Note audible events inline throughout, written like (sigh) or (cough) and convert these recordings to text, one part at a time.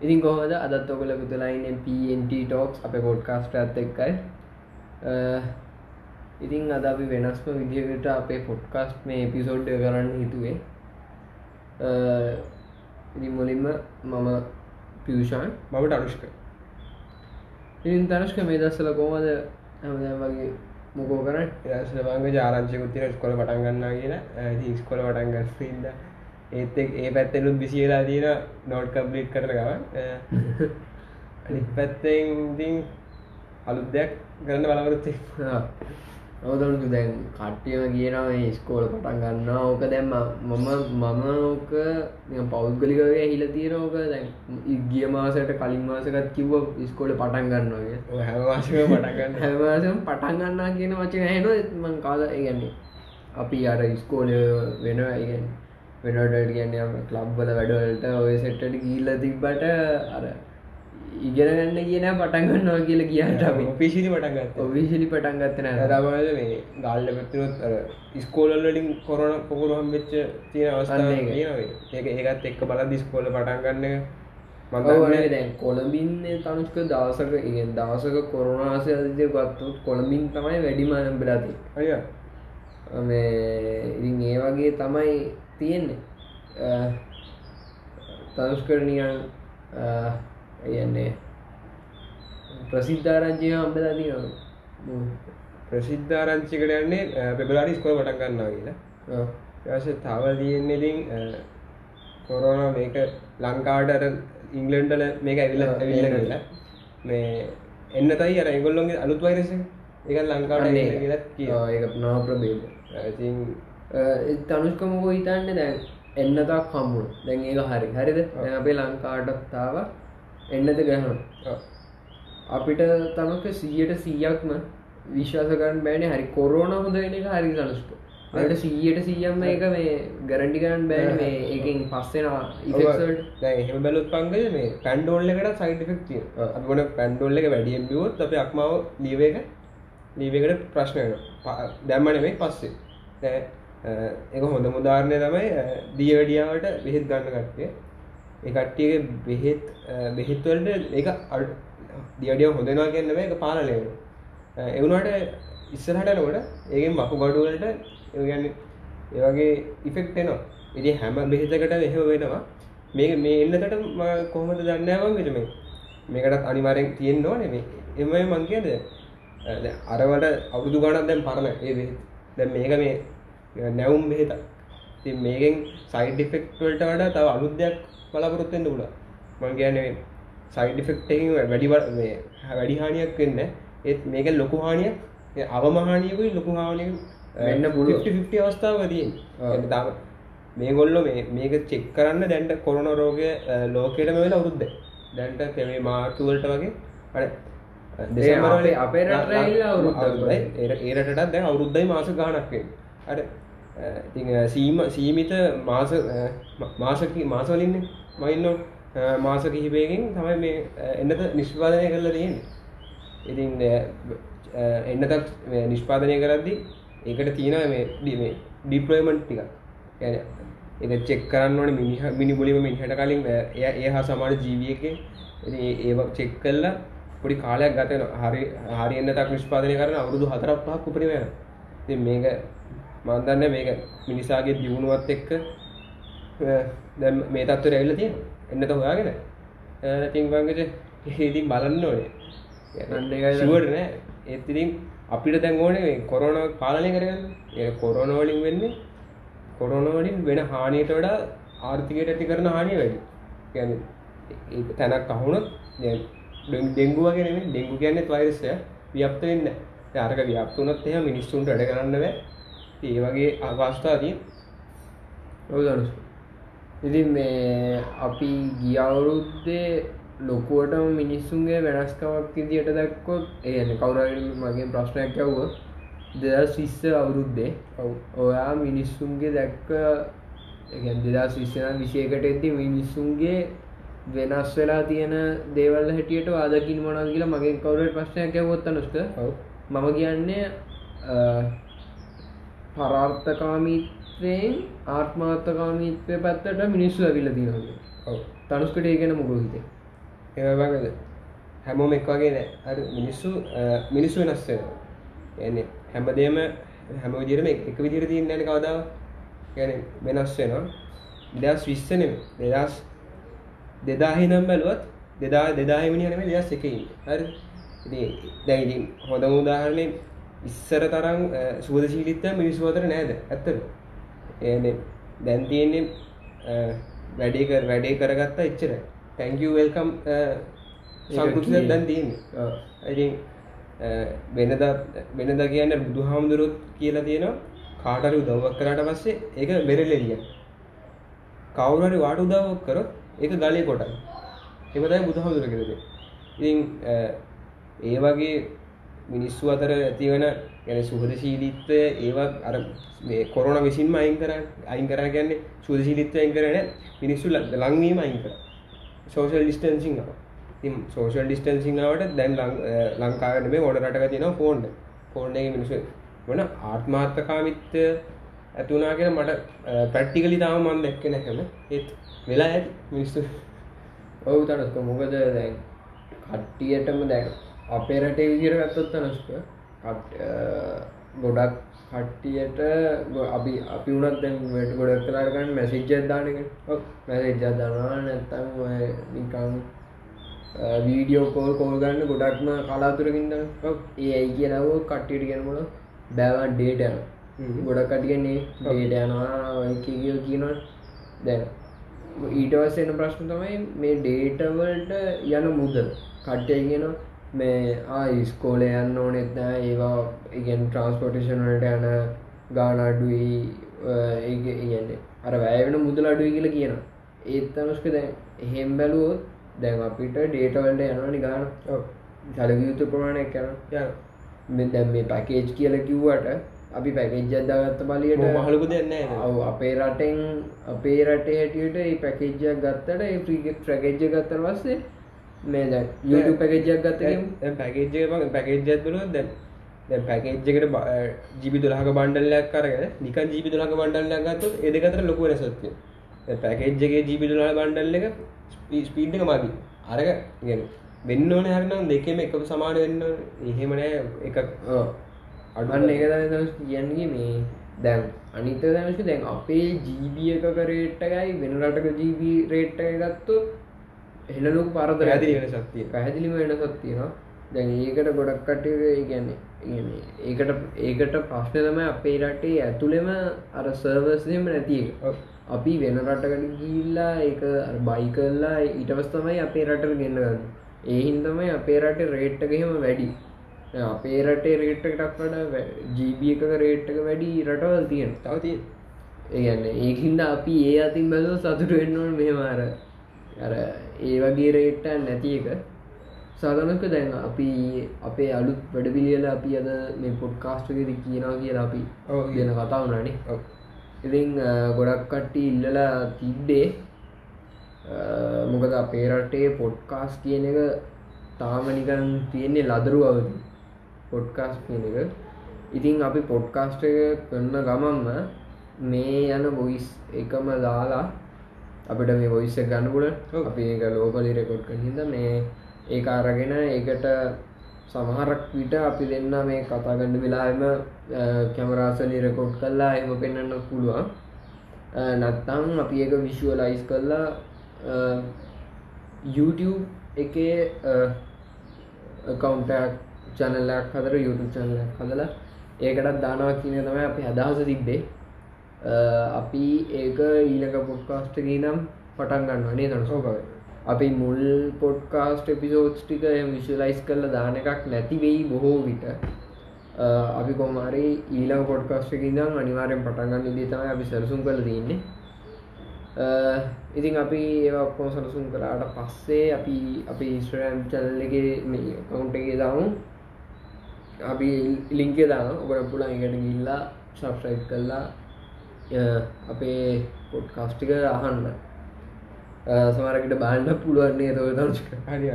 ඉතින් කොහොමද? අදත් ඔකල පුතුලයින් පන්ට ටෝක්ස් අප පොඩ්කාස්ට ඇත් එක්කයි. ඉතින් අද අපි වෙනස්ම විදිහකට අපේ පොඩ්කාස්ට් මේ එපිසෝඩ් කරන්න හිතුවේ. ඉතින් මුලින්ම මම පියෂාන්. මමට අනුෂ්ක. ඉතින් තනශ්ක මේ දස්සල කොමද හැමදෑම් වගේ මොකෝ කරන්න? රස්ලවාගේ ජාරංචයකුත් තින ස්කොල පටන් ගන්නා කියන ස්කොල පටන් ගස්සිද ඒත් ඒ පැත්තලුත් විසිලා තියෙන නෝට් කම්පලිට් කරන ගව (laughs) අනි පැත්තෙන්ඉතින් අලුත් දෙයක් කරන්න බලවරත්තේ නවදනතු දැන් කට්ටියම කියනවා මේ ස්කෝල පටන් ගන්න ඕක දැම්ම මම මම ඕක පෞද්ගලිකගේ හිල තියෙන ඕක දැන් ඉගිය මාසට කලින් මාසකත් කිව්ව ස්කෝල පටන් ගන්නවාගේ හැමවාශක පටන්ගන්න හැමසම් පටන් ගන්නා (laughs) කියන වචන හැන මං කාල ඒගන්නේ අපි අර ස්කෝල වෙන ඉගන් වෙනට කියන්නේ කලබ්බල වැඩවලට ඔය සෙට්ටට ගීල්ල තිබ්බට අර ඉගෙන ගන්න කියන පටන්ගන්නවා කියලා කියට පිසිලි පටන්ගත් ඔවිශලි පටන් ගත්තන රමද මේ ගල්ල පැත්තුරොත් අර ස්කෝලල්ලින් කොරන පොකුරුහම් වෙච්ච තියෙන අවස්ථාව ඒක. ඒකත් එක්ක බල දිස්කෝල පටන්ගන්න දැන් කොළඹින් තනුස්ක දවසක ඉගෙන් දවසක කොරුණාසය අධිය ගත්තුත් කොළඹින් තමයි වැඩිම බලාති අය මේ ඉතින් ඒ වගේ තමයි තියෙන්නේ. තනුස්කරනියන් යන්නේ ප්‍රසිද්ධාරංචය හම්බලා තිනවා ප්‍රසිද්ධාරංචිකට යන්නේ පෙබලාඩි ස්කොල පටන් ගන්නවා කියලා. ශ තව තියෙන්නේතින් කොරෝන මේක ලංකාඩර ඉංගලන්ඩල මේක ඇවිල්ල ඇවිල්ල කියලා මේ එන්න තයි අර එගොල්ලොන්ගේ අලුත් වයිරස එක. ලංකාඩ කියලා කිය ඒක නාප්‍රබේද ඉතින් තනුස්කමකෝ හිතන්න දැන් එන්නතක් හම්මුණ දැන් ඒක හරි හරිද අපේ ලංකාටත්තාව එන්නද ගහන අපිට තමක සීයට සීයක්ම විශ්වාස කරන්න බෑනේ හරි කොරෝන හොඳ වෙන එක හරි තනුස්ක අට සීයට සීයම්ම එක මේ ගරන්ටි කරන්න බෑන මේ එකින් පස්සෙනවා එහෙම බැලුත් පංගල මේ පැන්ඩෝල්ල එකට සයිඩෆෙක් තිය අගොන පැන්ඩෝල්ල එක වැඩියෙන් බියවොත් අප අක්මාව ලීවක ලීවකට ප්‍රශ්නය දැම්මන මේ පස්සේ එක හොඳ මුදාරණය තමයි දියවැඩියාවට බෙහෙත් ගන්න කට්ටිය. එකට්ටිය බෙහෙත් බෙහෙත්වලට එක දියඩිය හොඳනවා කියන්න එක පාලනය එවුණට ඉස්සරහට නොට ඒගෙන් මපු ගඩුවලට ඒගන්න ඒවගේ ඉෆෙක්ටනවා ඉදි හැම බෙහිතකට එහෙම වෙනවා. මේක මේ එන්නතට කොහොමද දන්නාවන් වෙටම මේකටත් අනිවාරෙන් තියෙන් නොව නෙමේ එමයි මං කියද අරවට අවුදු ගණක් දැම් පරණ ඒ දැ මේක මේ නැවුම් බෙහෙත ති මේකෙන් සයිඩ් ෆෙක්ටවලට වඩා තව අලුද්‍යයක් බලාපොරොත්තෙන්න්න පුල මං කියන්නේ සයිඩිෆෙක්ටකින් වැඩි වැඩි හානියක් වෙන්න ඒත් මේක ලොකු හානියක් අවමහානියකුයි ලොකු හානිය වෙන්න පුළුවන්. 50 අවස්ථාව තියෙන් තාම මේ ගොල්ල මේක චෙක් කරන්න දැන්ට කොරන රෝගය ලෝකයට වෙන අවුරුද්ද දැන්ට පෙමේ මාර්තුවලට වගේ. අඩ අපේ අපේ රට ඇවිල්ලා අවුරුද්දක් ඒරටත් දැ අවුරුද්දයි මාස ගානක්වේ අඩ ඉති සීම සීමිත මාස මාසක මාසවලින්නේ මයින්නෝ මාස කිහිපයකින් තමයි මේ එන්නත නිෂ්පාදනය කරලා තියෙන ඉතින් එන්නතක් නිෂ්පාදනය කරද්දි ඒකට තියෙන මේ ඩිප්ලෝමන්ට් ටික යන එක චෙක් කරන්න ඕන මිනිහ මිනි බොලිම මිනිහට කලින් එය ඒ හා සමාන ජීවියක. ඒ චෙක් කල්ලා පොඩි කාලයක් ගතන හරි හරි එන්නතක් නිෂ්පාදනය කරන අවුරුදු හතරක් පහක් උපරි වෙන ති මේක මන්දන්න මේක මිනිසාගේ දියුණුවත් එක්ක දැ මේ තත්ව රැල්ල තියෙන එන්නත හොයාගෙන. තිංවංගට හේතින් බලන්න ඕනේ. ශුවට නෑ. ඒතිරින් අපිට දැන් ඕනේ කොරෝන පාලනය කරගන්න. ඒ කොරෝනවලින් වෙන්නේ කොරෝනවලින් වෙන හානියට වඩා ආර්ථිකයට ඇති කරන හානිය වැඩි. ගැන තැනක් අහුණොත් ඩෙංගු වගෙන ඩෙංගු කියන්නෙත් වෛරසය ව්‍යප්ත වෙන්න අරක ව්‍යප්තුනොත් එහ මිනිස්සුන්ට වැඩ කරන්න බෑ ඒ වගේ අවස්ථාදී ඔවදනු ඉතින් මේ අපි ගියවුරුද්දේ ලොකුවටම මිනිස්සුන්ගේ වෙනස්කමක් විදියට දැක්කොත් ඒන කවුරල් මගේ ප්‍රශ්නයක් යව්ව දෙදස් විස්ස අවුරුද්දේ ඔයා මිනිස්සුන්ගේ දැක්ක දෙදස් විස්සන විෂයකට ඇති මිනිස්සුන්ගේ වෙනස් වෙලා තියෙන දේවල් හැටියට වාදකින් මොනල් කියලා මගේ කවුරට ප්‍රශ්නයක් ඇවොත්ත නොස්ක මම කියන්නේ පරාර්ථකාමීත්වයෙන් ආත්මාර්ථකාමීත්වය පැත්තට මිනිස්සු ඇවිල්ල තිනගේ තනුස්කට ඒගෙන මොකෝ හිතේ? ඒවගද හැමෝම එක් වගේ නෑ. අර මිනිස්සු මිනිස්සු වෙනස් වෙනවා. එන්නේ හැමදේම හැම විදිරම එක විදිර තියන්න න කවදාව ගැන වෙනස් වෙනවා. දෙදස් විස්සනෙම දෙදස් දෙදාහි නම් බැලුවත් දෙදා දෙදාහිමිනි නම දෙදස් එකයි හරි. දැයිඉතින් හොඳ උදාහරණය ඉස්සර තරම් සුවදශීලිත්ත මිනිස්සු අතර නෑද? ඇත්තර ඒ දැන් තියෙන්නේ වැඩේ කර වැඩේ කරගත්තා එච්චර තැංක වෙල්කම් සංකෘතිය දැන් තියන්නේ. ඉතින් වෙනද වෙනද කියන්න බුදු හාමුදුරුත් කියලා තියෙනවා කාටරි උදව්වක් කරට පස්සේ ඒක වෙරලෙලිය කවුරරි වාට උදව්වක් කරොත් ඒක ගලේ කොට එමතයි බුදු හාමුදුර කරද ඉතින් ඒ වගේ මිනිස්සු අතර ඇතිවන ගැන සුහදශීලිත්වය ඒවත් අර මේ කොරන විසින්ම අයින් කර අයින් කර ගැන්නේ සුදශීලිත්වය අයින් කරන මිනිස්සු ලංවීම අයින් කර. සෝෂල් ඩිස්ටන්සිං සෝෂල් ඩිස්ටන්සිංාවට දැන් ලංකාවන මේ ඕඩ රටක තින ෆෝන්් ෆෝන්් එක මිනිස වන ආත්මාර්ථකාමිත්‍ය ඇතුනාගෙන මට පැට්ටිකලි තාව මන් දැක්ක නැකම ඒත් වෙලා ඇති මිනිස්සු. ඔවු තනස්ක මොකද දැන් කට්ටියටම දැන් අපේ රටේ විදිර ගත්තොත් තනස්ක ගොඩක් කට්ටියට අපි අපි වනත් දැන් වැට ගොඩක් කලාරගන්න මැසිජ්ජත් දානක මැසෙජ්ජත් දනවා. නැත්තම් නිකං වීඩියෝ කෝල් කෝල් ගන්න ගොඩක්ම කලාතුරකින්ද ඒ ඇයි කියනව කට්ටියට කියනමුල බෑවන් ඩේට යන ගොඩක් කටියන්නේ ඩේට යනවා කියෝ කියනවා. දැන් ඊටවස් එන ප්‍රශ්න තමයි මේ ඩේටවල්ට යන මුදල්. කට්ටය කියනවා මේ ආයිස්කෝල යන්න ඕනෙත් නෑ. ඒවා ඉගෙන් ට්‍රන්ස්පොටේෂන් වලට යන ගාන අඩුයි ඒ කියන්නේ අර වැෑවෙන මුදල අඩුයි කියල කියන ඒත් අනුස්ක දැන් එහෙම් බැලුවොත් දැන් අපිට ඩේටවල්ට යනවා නිගාන සැලවියුතු ප්‍රමාණයක් යන දැම් මේ පැකේජ් කියල කිව්වට අපි පැකේජ් අදගත්ත බලියට මහලකු දෙන්න ඔව අපේ රටෙන් අපේ රටේ හැටියට ඒ පැකේජ්ජක් ගත්තට ඒ ප්‍රීගෙක් ප්‍රකේජ්ජ ගත්තර වස්සේ මේ YouTube පැකේජ්ජක් ගත්ත පැකේජ්ජ පැකේජ්ජත් බලුව දැන් දැ පැකේජ්ජකට ජිබි දුලහක බණ්ඩල්ලයක් කරගෙන නික ජීබි දුලහක බණ්ඩල්ලයක් ගත්තු එදකතර ලොකු වෙනසත්ය පැකේජ්ජගේ ජීබි දුලා බණ්ඩල්ල එක ස්පීඩ්ක මදී. අරක ගෙන වෙන්න ඕන හරනම් දෙකම එක සමාන වෙන්න එහෙමනෑ එක අඩුවන්න එක කියන්නේ මේ දැන් අනිත දැමශ දැන් අපේ ජීබිය එකක රේට්ටකයි වෙන රටක ජීබී රේට්ට ගත්තු හෙලලුක් පරද ඇති වෙන සත්තිය. පැහැදිලිම වෙන සත්තියෙනවා දැන් ඒකට ගොඩක් කටේ ගැන්නේ ඒකට ඒකට ප්‍රශ්න තම අපේ රටේ ඇතුළෙම අර සර්වස්දම නැති අපි වෙන රටකට ගිල්ලා ඒක බයි කරලා ඊටවස් තමයි අපේ රටර ගෙන්න්න ගන්න. ඒහින්දමයි අපේ රටේ රේට්ටකහෙම වැඩි. අපේ රටේ රේට්ටකටක් වඩ ජීබිය එකක රේට්ටක වැඩි රටවල් තියෙන තවති ඒගන්න ඒහින්ද අපි ඒ අතින් බැලව සතුට වෙන්නවන මෙහමාර අර ඒ වගේ රේට්ට නැති එක. සාධනක දැන් අපි අපේ අලුත් වැඩ පිළියල අපි අද මේ පොඩ්කාස්ට්ගෙද කියනවා කියලා අපි කියන කතා වුණනේ. ඉතින් ගොඩක් කට්ටි ඉල්ලලා තිබ්බේ මොකද අපේ රටේ පොඩ්කාස් කියන එක තාම නිකන් තියෙන්නේ ලදරු අවදි පොඩ්කාස් කියන එක. ඉතින් අපි පොඩ්කාස්ට එක කරන්න ගමන්ම මේ යන බොයිස් එකම දාලා අපිට මේ බොයිස්ස ගන්නපුල අපි ඒක ලෝකලි රෙකොඩ් කහිද මේ ඒ අරගෙන ඒකට සමහරක් විට අපි දෙන්න මේ කතාගඩ වෙලාම කැමරාසලි රෙකෝඩ් කල්ලා එම පෙන්න්න පුළුවන්. නත්තං අපි ඒක විශුවලයිස් කල්ලා YouTube එකේ කවුන්ටක් චැනල්ලක් හදර YouTube චැනල හදලා ඒකටත් දානවා කියන තමයි අපි අදහස තිබ්බේ අපි ඒක ඊලක පොඩ්කාස්ටගේ නම් පටන් ගන්න නේ තනසෝකව අපි මුල් පොඩ්කාස්ට එපිසෝඩ්ස් ටික විශලයිස් කරල දාන එකක් නැති වෙයි බොහෝ විට. අපි කොමාරි ඊලා පොඩ්කාස්ට ඉදම් අනිවාරෙන් පටන්ගන්න දී තමයි අපි සැරසුම් කල තින්නේ ඉතින් අපි ඒකොම සලසුම් කරාට පස්සේ අපි අපි ඉස්ට්‍රම් චල්ලගේ කවුන්ටගේ දාමු. අපි ලිංකේ දාන ඔබට පුළන් එකට ගිල්ලා සබ්ස්්‍රයි් කරලා අපේ පොඩ්කාස්ටික අහන්න. සමරකට බාන්න පුළුවන්නේ තව හරි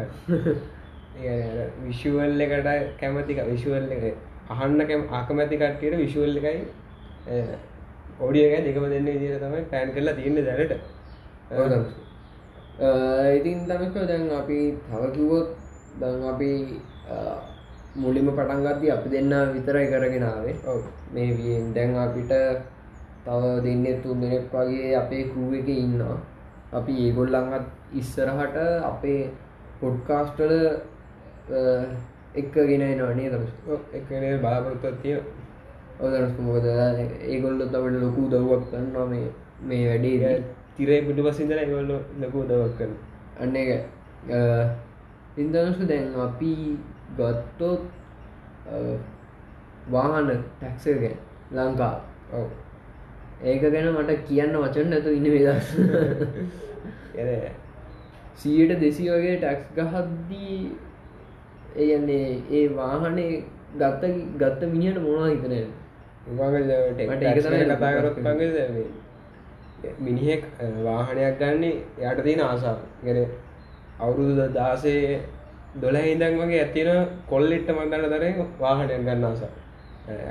විශුවල් එකට කැමතික විශුවල් එක. අහන්න කැම ආකමැති කට්ටියට විශුවල් එකයි ඕඩියක දෙකම දෙන්න විදිර තමයි පෑන් කරලා තියන්න දැනට. ඉතින් තමක දැන් අපි තව කිව්වොත් දැන් අපි අ, මුලින්ම පටන්ගත්දී අපි දෙන්න විතරයි කරගෙනාවේ මේ දැන් අපිට තව දෙන්න තුන් දෙනෙක් වගේ අපේ කරුව එක ඉන්නවා. අපි ඒගොල්ලන්ත් ඉස්සරහට අපේ පොඩ්කාස්ටල එක්කගෙන නනේ දම ඔව් එකනේ බලාපොරොත්තුවක් තියෙන ඔදනස්කමොද ඒගොල්ල තමට ලොකු දව්වක් කන්නවා මේ මේ වැඩේ තිරේ පිටු පසිදල ඒගොල්ල ලොකු දවක් කරන අන්න එක ඉන්දනසු දැන් අපි ගත්තොත් වාහන ටැක්සගෙන ලංකා ඔව් ඒක ගැන මට කියන්න වචන් නැතු ඉන්න වෙදස් (laughs) සීයට දෙසි වගේ ටැක්ස් ගහද්දී ඒයන්නේ ඒ වාහනේ ගත්ත ගත්ත මිනිට මොනා හිතන උගල් මට ඒක ටෙක් තමයි කතා කරොත් ලොකු පඟ මිනිහෙක් වාහනයක් ගන්නේ යට තියෙන ආසාාව. ගැන අවුරුදු දාසේ දොල හිදන් වගේ ඇතින කොල්ලෙට්ට මගන්න තරෙන් වාහනයක් ගන්න ආසා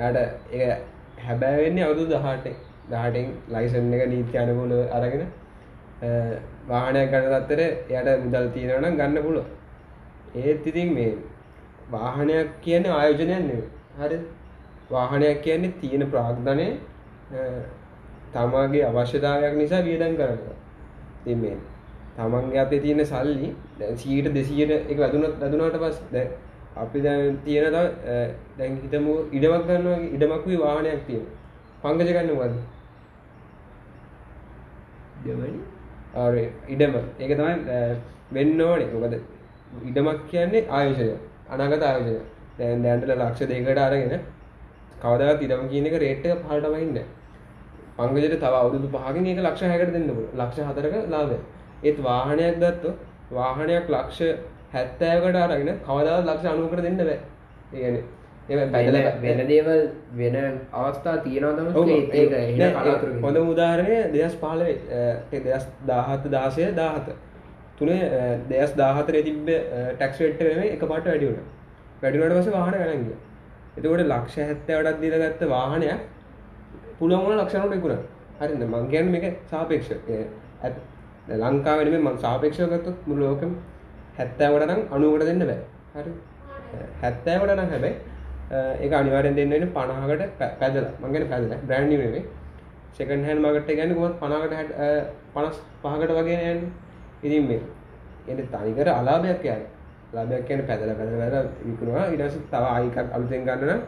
යට ඒ හැබැවෙන්නේ අවුදු දහට දහටෙන් ලයිසන් එක නීති අනකුල අරගෙන අ, වාහනයක් ගන්න තත්තර එයට මුදල් තියෙනවනම් ගන්න පුලො ඒත් ඉතින් මේ වාහනයක් කියන්නේ ආයෝජනයක් නෙවෙයි. හරි. වාහනයක් කියන්නේ තියෙන ප්‍රාග්ධනය තමාගේ අවශ්‍යතාවයක් නිසා වියදම් කරනවා. ඉතින් මේ තමන්ගේ අතේ තියෙන සල්ලි දැන් 100ට 200ට එක වැදුනත් වැදුනාට පස්සේ දැන් අපි දැන් තියෙන තව අ, දැන් හිතමු ඉඩමක් ගන්නවා වගේ ඉඩමකුයි වාහනයක් තියෙනවා. පංකජ ගන්න මොකද්ද? දෙවනි ආර ඉඩම. ඒක තමයි අ, වෙන්න ඕනේ. මොකද ඉඩමක් කියන්නේ ආයෝජනය අනාගත ආයෝජනය දැන් දැන්ට ලක්ෂ දෙකට අරගෙන කවදාවත් ඉඩම කියන එක රේට් එක පහළටම ඉන්නේ පංගජයට තව අවුරුදු පහකින් ඒක ලක්ෂ 6කට දෙන්න පුළුවන්. ලක්ෂ 4ක ලාභය. ඒත් වාහනයක් ගත්තොත් වාහනයක් ලක්ෂ 70කට අරගෙන කවදාවත් ලක්ෂ 90කට දෙන්න බෑ. ඒ කියන්නේ ඒක පැදලා වෙන දේවල් වෙන අවස්ථා තියෙනවා ඔව්, තම ඒක ඒ- එහෙන දැන් කලාතුරකින්. ඒ හොඳම උදාහරණය දෙදස් පාලවේ දෙදස් දාහත දාසය දාහත. තුනේ දෙස් දාහතරේ තිබ්බ ටැක්ස් වෙට්ට වෙන එක පාට වැඩිුණ වැඩිුණට පස වාහන ගනන්ගිය එතකොට ලක්ෂ හැත්තවටත් දිල ගත්ත වාහනයක් පුළුවන්ගන ලක්ෂණට එකුණ හරිද? මංගයන් මේක සාපේක්ෂ ඇත් ලංකාවෙන ම සාපේක්ෂකත්තුත් මුලෝකම හැත්තෑවටනම් අනුවට දෙන්න බෑ. හරි හැත්තෑවටනම් හැබැයි ඒක අනිවාරෙන් දෙන්නන පණහකට පැදල. මගෙන පැදල. බ්‍රන්්ිවේ සෙකන් හැන් මගට ගැන කොත් පනාකට හැට පනස් පහකට වගේ යන් ඉතින් මේ එට තනිකර අලාභයක් යයි ලාභයක් කියන පැදල පැදවැර විකුණවා ඉඩස තව අයිකක් අලුතෙන් ගන්නන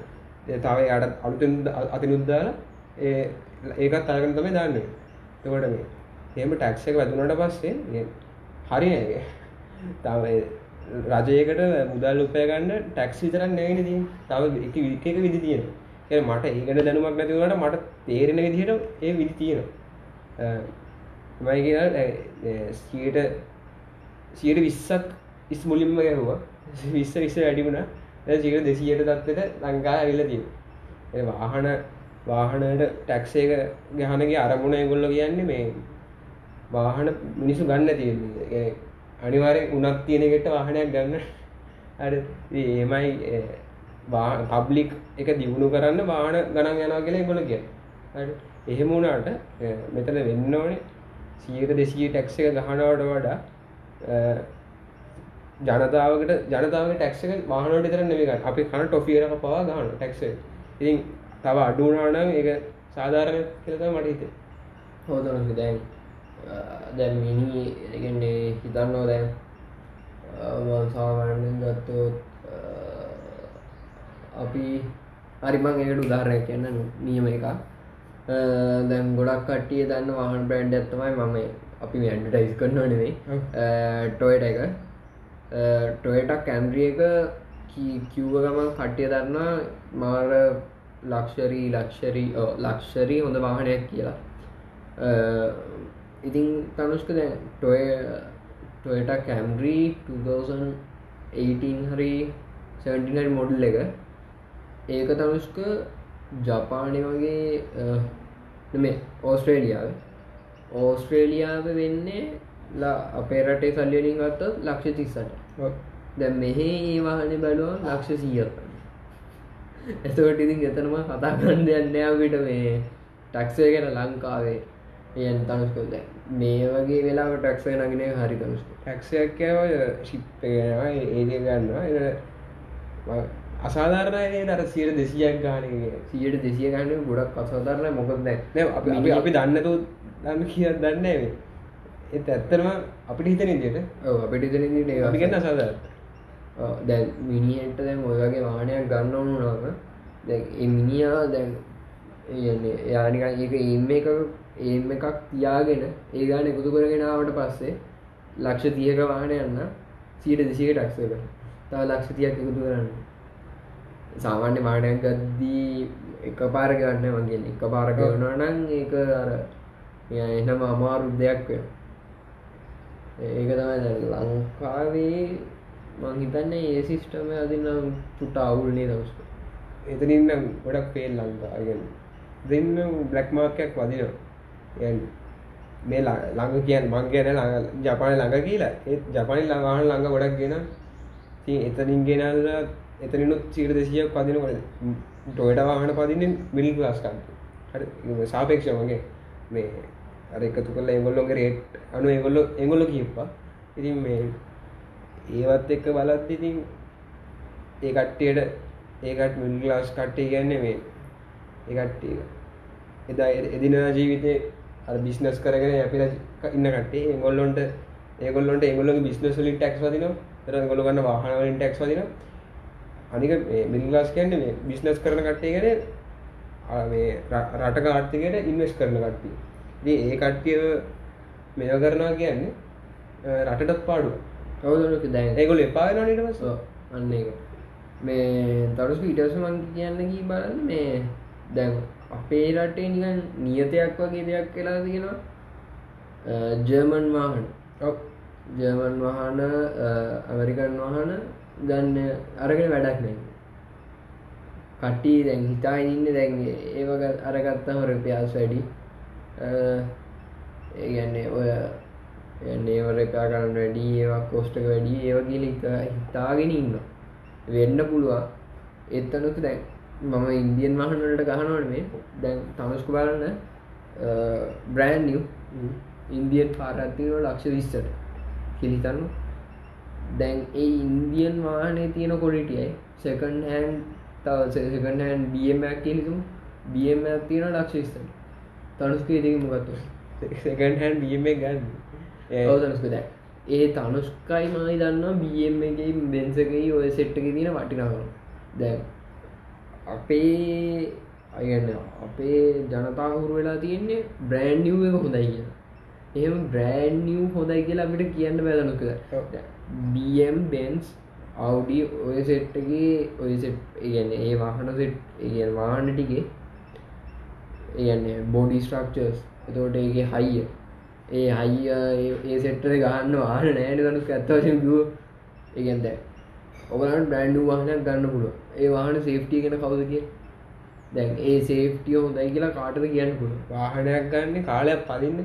ඒ තව යට අලුතෙන් අතිනුද්දාල ඒ ඒකත් අරගෙන තමයි දන්නේ තකොට මේ එහෙම ටැක්ස එක වැදුනට පස්සේ මේ හරි නෑගේ තව රජයකට මුදල් උපය ගන්න ටැක්ස් විතරක් නෙවෙයි දී තව එක එක එක විදි තියෙනවා. ඒ මට ඒකට දැනුමක් නැති වුණාට මට තේරෙන විදිහට ඒ විදි තියෙනවා. මයි කියලා සියට සියට විස්සක් ඉස් මුලින්ම ගැහුවා. විස්ස විස්ස වැඩිුණා සියට දෙසියට තත්වට ලංකා ඇවිල්ල තියෙන ඒ වාහන වාහනට ටැක්සේක ගහනගේ අරමුණ ගොල්ල කියන්නේ මේ වාහන මිනිසු ගන්න තියෙන්නේ. අනිවාරය උනත් තියෙනකට වාහනයක් ගන්න. අර ඒමයි පබ්ලික් එක දියුණු කරන්න වාහන ගණන් යනවා කියලා ගොල කිය එහෙම වුණාට මෙතන වෙන්න ඕනේ සියක දෙසිය ටැක්ස එක ගහනවට වඩා ජනතාවකට ජනතාව ටක්ක වාහනට තර නෙක අපි කන ටොෆියරක පවා ගහන ටැක්ස ඉතින් තව අඩුනානම් ඒ සාධාරණ කියලත මට හිතේ හෝදනක දැන් දැන් මිනි එකන්නේ හිතන්නවා දැන් සාමාන්‍යෙන් ගත්තොත් අපි හරිමං ඒකට උදාහරය කියන්න නියම එක දැන් ගොඩක් කට්ටිය දන්න වාහන් බ්‍රන්ඩ් ඇත්තමයි මම අපි ඇන්ඩටයිස් කරනවා නෙවෙයි ටොයට එක. ටොයටක් කැම්රිය එක කිව්ව ගමන් කට්ටිය දන්නා මාර ලක්ෂරී ලක්ෂරී ලක්ෂරී හොඳ වාහනයක් කියලා ඉතින් තනුෂ්ක දැන් ටොය ටොයට කැම්රී 2018 හරි 17 මොඩල් එක. ඒක තනුෂ්ක ජපානය වගේ මේ ඕස්ට්‍රේලියාව ඕස්ට්‍රේලියාව වෙන්නේ අපේ රටේ සල්ලියලින් ගත්තොත් ලක්ෂ තිස්සට. දැ මෙහෙ ඒ වාහන බැලුව ලක්ෂ සීයක් එතවට ඉතින් එතනම කතා කරන්න දෙන්න අපිට මේ ටක්සය ගැන ලංකාවේ එයන් තනුස්කොද මේ වගේ වෙලා ටක්ස නගෙන හරි තනුස්ක ටැක්සයක්කව ශිප්පගෙනවා ඒක ගන්නවා අසාධාරණය අර සියට දෙසියක් ගානගේ සියට දෙසිය ගන්න ගොඩක් අසාධරණ මොකද නෑ අපි අපි දන්නතු දන්න කිය දන්න ඒත් ඇත්තරම අපිට හිතන ඉදියට අපිට අපි ගන්න අසාධාර දැන් මිනිහෙන්ට දැන් ඔය වගේ වාහනයක් ගන්න ඕනු නම දැ මිනිියා දැන් යන්නේ යානික ඒක එම එක ඒම එකක් තියාගෙන ඒ ගාන එකතු කරගෙනාවට පස්සේ ලක්ෂ තියක වාහන යන්න සීට දෙසික ටක්ස කර තව ලක්ෂ තියක් එකතු කරන්න. සාමාන්‍ය මානයක් ගද්දී එක පාර ගන්න වගේ එක පාර කරනවා නම් ඒක අර එනම අමාරු දෙයක් වෙන ඒක තමයි ලංකාවේ මං හිතන්න ඒ සිිස්ටම අදින්න චුට අවුල්නේ දවස්ක එතනින්න ගොඩක් පේල් ලංකා අයගන්න දෙන්න බ්ලක් මාර්කයක් වදිනවා. මේ ළඟ කියන් මං කියන ළඟ ජපාන ළඟ කියලා. ඒත් ජපනි ළඟහන් ළඟ ගොඩක් ගෙන ති එතනින් ගෙනල්ල එතනිනුත් චීර දෙසියක් පදිනකොට ටොයට වාහන පදින්නේ මිල් ලස්කන්ට හරි සාපේක්ෂ වගේ මේ අර එකතු කල එගොල්ලොගේ රේට් අනු එගොල්ලො එගොල්ලො කියප්පා ඉතින් මේ ඒවත් එක්ක බලත් ඉතින් ඒ කට්ටියට ඒකට මිල් ලාස් කට්ටේ කියන්නේ මේ ඒකට්ටිය එදා එදිනා ජීවිතය බිස්නස් කරගෙන අපිල ඉන්න කටේ ඒගොල්ලොන්ට ඒගොල්ලොන්ට ඒගොල්ලගේ බිස්නස් වලින් ටැක්ස් වදිනවා. තර ගොල ගන්න වාහන වලින් ටැක්ස් වදිනවා. අනික මිල් ලාස් කියන්නේ මේ බිස්නස් කරන කට්ටිය ගැන මේ රට ආර්ථිකයට ඉන්වස් කරන කට්ටිය. ඒ කට්ටිය මෙය කරනවා කියන්නේ රටටත් පාඩුව. කවුදක දැන්? ඒගොල්ලෝ එපා වෙනවනේ ඊට පස්සේ. අන්න ඒක. මේ තරුස් ඊටස මං කියන්න කී බලන්න මේ දැන් අපේ රටේ නිකන් නියතයක් වගේ දෙයක් වෙලා තියෙනවා. ජර්මන් වාහන. ජර්මන් වාහන ඇමරිකන් වාහන ගන්න අරගෙන වැඩක් නෑ කට්ටි දැන් හිතා ඉන්න දැන් ඒවග අරගත්තා හොර ප්‍යාස් වැඩි. ඒගන්නේ ඔය ඒවර එකා කරන්න වැඩි ඒවා කෝස්ටක වැඩි ඒවගේල හිතාගෙන ඉන්න වෙන්න පුළුවන්. එත්තනුත් දැන් මම ඉන්දියන් වහනට ගහනවට මේ. දැන් තමස්කු බලන්න බ්‍රෑන්් නිව් ඉන්දියන් පාරත්තිනෝ ලක්ෂ විස්සට. කිලිතන්නු දැන් ඒ ඉන්දියන් වාහනේ තියෙන කොලිටියයි සකන් හැන් තව සකන් හැන් බියමක් කියලිතුම් බියම තියෙන ලක්ෂ විස්තට තනුස්කේ දෙක මොකත්තු සකන් හැන් බියම ගන්න. තනුස්ක දැ ඒ තනුස්කයි මයි දන්න බියම් එකයි බෙන්සකයි ඔය සෙට්ටක තියෙන වටිනාවන දැන් අපේ අයන්න අපේ ජනතාහුරු වෙලා තියෙන්නේ බ්‍රෑන්්නිව් එක හොඳයි කිය එහෙම බ්‍රෑන්්නිව් හොඳයි කියලා අපිට කියන්න බැදනක බම් බෙන්ස් අවඩි ඔය සෙට්ටගේ ඔය සෙට් ඒ වාහන සෙට් ඒ වාහන ටිගේ ඒන්න බෝඩි ස්ට්‍රක්චර්ස් එතෝට ඒගේ හයිය ඒ හයිය ඒ සෙට්ටර ගන්න වාහන නෑන දනුක් ඇත්තවශය ගුව ඒගැන්ද ඔගලන් බ්‍රන්ඩ් වාහනයක් ගන්න පුළුව ඒ වාහන සේෆ්ටිය ගෙන කවුද කිය දැන් ඒ සේෆ්ටිය හොඳයි කියලා කාටද කියන්න පුළුව වාහනයක් ගන්න කාලයක් පදින්න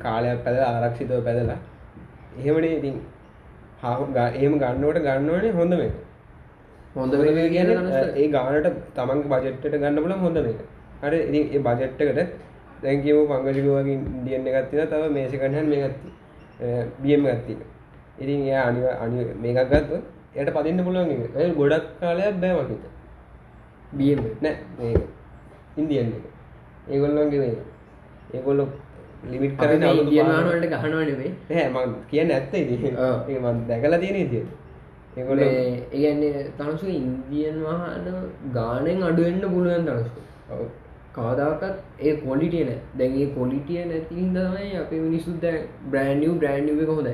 කාලයක් පැද ආරක්ෂිතව පැදලා. එහෙමනේ ඉතින් ඒම ගන්නවට ගන්නවනේ හොඳ මේ හොඳ කියන ඒ ගානට තමන් බජෙට්ට ගන්න පුල හොඳ මේ හරි ඒ බජෙට්ටකට දැන්කව පංගජිකවගේ ඉන්දියන්න ගත්තින තව මේසකටහන් මේ ගත්ති බියම ගත්තික ඉතින් එය අනි අනි මේකක් ගත්ව යට පදින්න පුළුවන් ගොඩක් කාලයක් බෑමකිත බියම නෑ ඉන්දියන් ඒගොල්ලන්ගේ ඒගොල්ලො ලිමිට් කර ඉදියවානට ගහනවනේ හැ මං කියන්න ඇත්ත ඒ මන් දැකලා තියෙන ඉදිය ඒගොල ඒගන්නේ තනසු ඉන්දියන් වාහන ගානෙන් අඩුවෙන්න්න පුළුවන් තනසු කාදාකත් ඒ කොලිටියන දැන්ගේ කොලිටිය නැති හිදමයි අප මිනිස්සුද්ද බ්‍රෑන්ියව් බ්‍රෑන්් එක හොඳ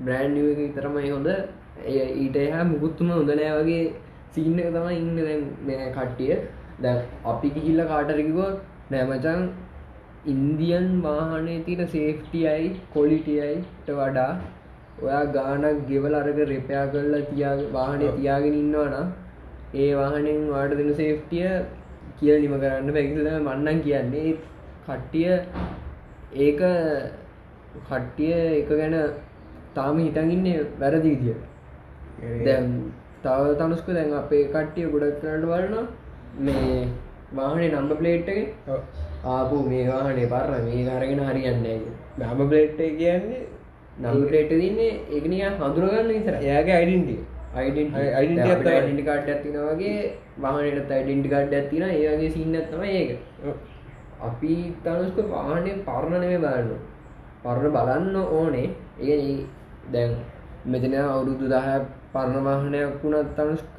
බ්‍රෑන්් එක තරමයි හොඳ ඊට එහා මුකුත්තුම හොඳනෑ වගේ සිීන්න තම ඉන්න දැන් කට්ටිය. දැ අපි ගිහිල්ල කාටරකිකොත් නෑමචන් ඉන්දියන් වාහනේ තින සේෆ්ටියයි කොලිටියයිට වඩා ඔයා ගානක් ගෙවල අරක රෙපයා කරලා තියා වාහනය තියාගෙන ඉන්නවනම් ඒ වාහනෙන් වාට දෙන සේෆ්ටිය කිය නිම කරන්න පැකිල මන්නන් කියන්නේ. කට්ටිය ඒක කට්ටිය එක ගැන තාම හිතන්ඉන්නේ වැරදි විදිිය දැන් තව තනුස්ක දැන් අපේ කට්ටිය ගොඩක් කරට වලන මේ වාහනේ නම්බ ප්ලේට් එක. ඔව්. ආපු මේ වාහනේ පරණ මේ අරගෙන හරියන්නේ නම ප්ලේට් එක කියන්නේ නම්බ ප්ලේට් තින්නේ ඒකනිය හඳුරගන්න විතර එයාගේ අයිඩෙන්ටිය. ඩිටි කාඩ් ඇතින වගේ වාහනට අයිඩෙන්ටි කාඩ් ඇතින ඒගේ සින්නත්තම ඒක. අපි තනුස්ක වාහනය පරණනය බලන්න. පරණ බලන්න ඕනේ. ඒ දැන් මෙතන අවුරුදු දහ පරණ වාහනයක් වුණත් තනුස්ක